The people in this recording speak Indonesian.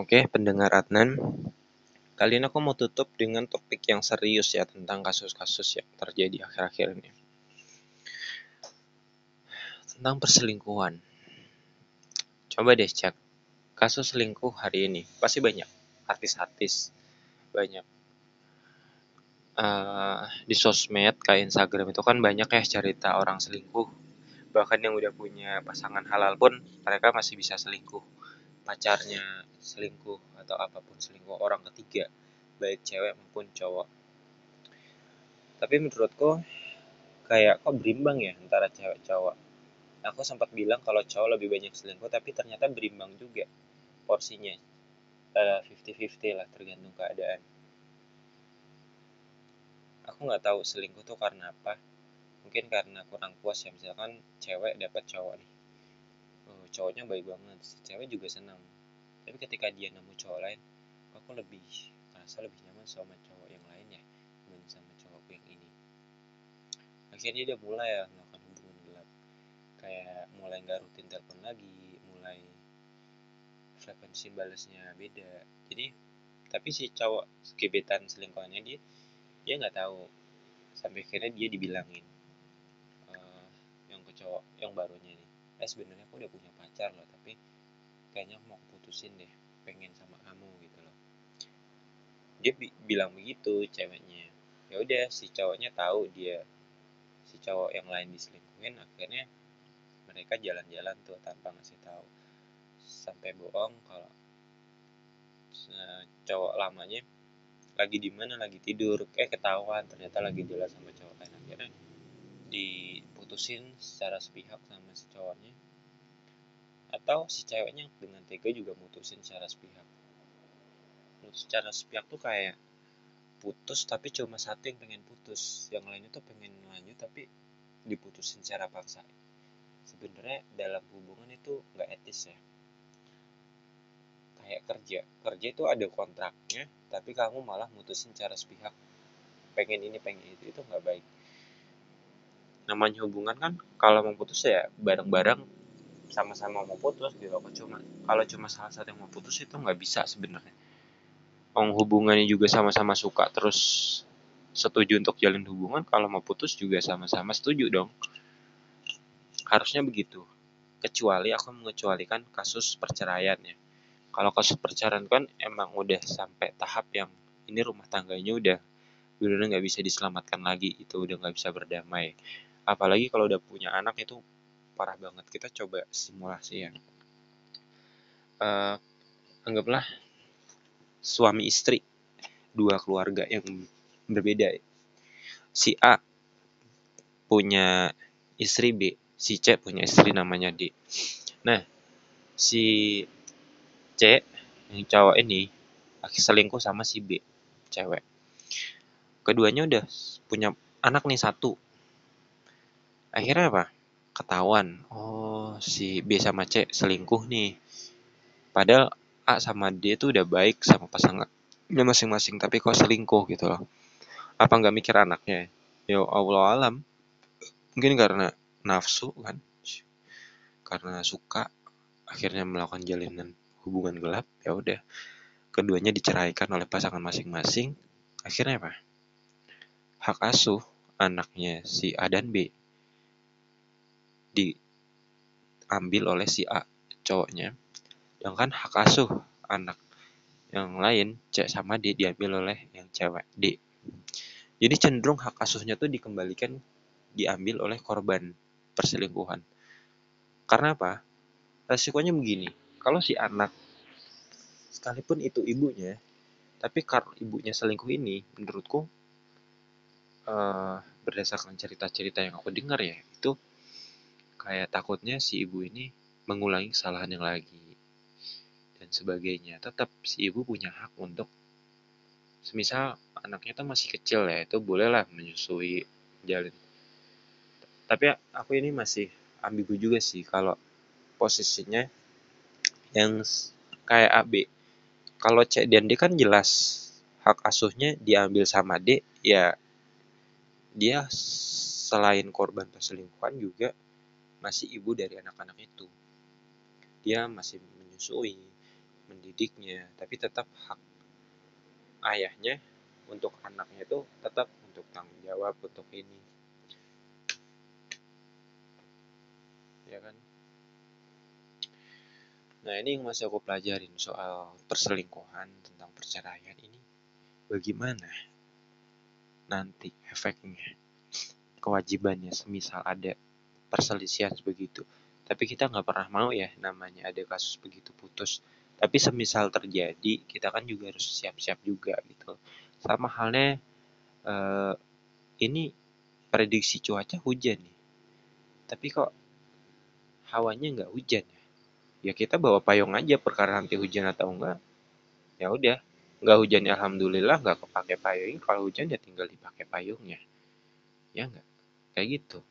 Oke, pendengar Adnan. Kali ini aku mau tutup dengan topik yang serius ya tentang kasus-kasus yang terjadi akhir-akhir ini. Tentang perselingkuhan. Coba deh cek kasus selingkuh hari ini. Pasti banyak artis-artis, banyak uh, di sosmed kayak Instagram itu kan banyak ya cerita orang selingkuh. Bahkan yang udah punya pasangan halal pun mereka masih bisa selingkuh pacarnya selingkuh atau apa pun selingkuh orang ketiga baik cewek maupun cowok. Tapi menurutku kayak kok berimbang ya antara cewek cowok. Aku sempat bilang kalau cowok lebih banyak selingkuh tapi ternyata berimbang juga porsinya. Uh, 50-50 lah tergantung keadaan. Aku nggak tahu selingkuh tuh karena apa. Mungkin karena kurang puas ya misalkan cewek dapat cowok nih cowoknya baik banget si cewek juga senang. Tapi ketika dia nemu cowok lain aku lebih merasa lebih nyaman sama cowok yang lain ya dibanding sama cowok yang ini. Akhirnya dia mulai ya melakukan hubungan gelap. Kayak mulai nggak rutin telepon lagi mulai frekuensi balasnya beda. Jadi tapi si cowok gebetan selingkuhannya dia dia nggak tahu. Sampai akhirnya dia dibilangin uh, yang ke cowok yang barunya eh sebenarnya aku udah punya pacar loh tapi kayaknya aku mau putusin deh pengen sama kamu gitu loh. Dia bi bilang begitu ceweknya. Ya udah si cowoknya tahu dia si cowok yang lain diselingkuhin akhirnya mereka jalan-jalan tuh tanpa ngasih tahu. Sampai bohong kalau cowok lamanya lagi di mana lagi tidur. Eh ketahuan ternyata lagi jalan sama cowok lain akhirnya diputusin secara sepihak sama si cowoknya. Atau si ceweknya dengan tega juga mutusin secara sepihak. Mutus secara sepihak tuh kayak putus tapi cuma satu yang pengen putus. Yang lainnya tuh pengen lanjut tapi diputusin secara paksa. Sebenarnya dalam hubungan itu nggak etis ya. Kayak kerja. Kerja itu ada kontraknya tapi kamu malah mutusin secara sepihak. Pengen ini pengen itu itu nggak baik namanya hubungan kan kalau mau putus ya bareng-bareng sama-sama mau putus gitu. Apa cuma kalau cuma salah satu yang mau putus itu nggak bisa sebenarnya. Ong hubungannya juga sama-sama suka terus setuju untuk jalin hubungan kalau mau putus juga sama-sama setuju dong. Harusnya begitu. Kecuali aku mengecualikan kasus perceraian ya. Kalau kasus perceraian kan emang udah sampai tahap yang ini rumah tangganya udah udah nggak bisa diselamatkan lagi itu udah nggak bisa berdamai apalagi kalau udah punya anak itu parah banget. Kita coba simulasi ya uh, anggaplah suami istri dua keluarga yang berbeda. Si A punya istri B si C punya istri namanya D. Nah si C yang cowok ini akhirnya selingkuh sama si B cewek. Keduanya udah punya anak nih satu akhirnya apa? Ketahuan. Oh si B sama C selingkuh nih. Padahal A sama D itu udah baik sama pasangan masing-masing tapi kok selingkuh gitu loh. Apa nggak mikir anaknya? Ya Allah alam. Mungkin karena nafsu kan? Karena suka akhirnya melakukan jalinan hubungan gelap ya udah. Keduanya diceraikan oleh pasangan masing-masing. Akhirnya apa? Hak asuh anaknya si A dan B diambil oleh si A cowoknya. Sedangkan hak asuh anak. Yang lain C sama D diambil oleh yang cewek D. Jadi cenderung hak asuhnya tuh dikembalikan diambil oleh korban perselingkuhan. Karena apa? Resikonya begini. Kalau si anak sekalipun itu ibunya tapi karena ibunya selingkuh ini menurutku uh, berdasarkan cerita-cerita yang aku dengar ya itu kayak takutnya si ibu ini mengulangi kesalahan yang lagi dan sebagainya. Tetap si ibu punya hak untuk semisal anaknya tuh masih kecil ya itu bolehlah menyusui jalin tapi aku ini masih ambigu juga sih kalau posisinya yang kayak AB kalau C dan D kan jelas hak asuhnya diambil sama D ya dia selain korban perselingkuhan juga masih ibu dari anak-anak itu. Dia masih menyusui mendidiknya tapi tetap hak ayahnya untuk anaknya itu tetap untuk tanggung jawab untuk ini. Ya kan? Nah ini yang masih aku pelajarin soal perselingkuhan tentang perceraian ini. Bagaimana nanti efeknya kewajibannya semisal ada perselisihan begitu tapi kita nggak pernah mau ya namanya ada kasus begitu putus. Tapi semisal terjadi kita kan juga harus siap-siap juga gitu. Sama halnya uh, ini prediksi cuaca hujan nih. Tapi kok hawanya nggak hujan ya? Ya kita bawa payung aja perkara nanti hujan atau enggak ya udah nggak hujan ya alhamdulillah nggak kepake payung. Kalau hujan ya tinggal dipakai payungnya. Ya enggak kayak gitu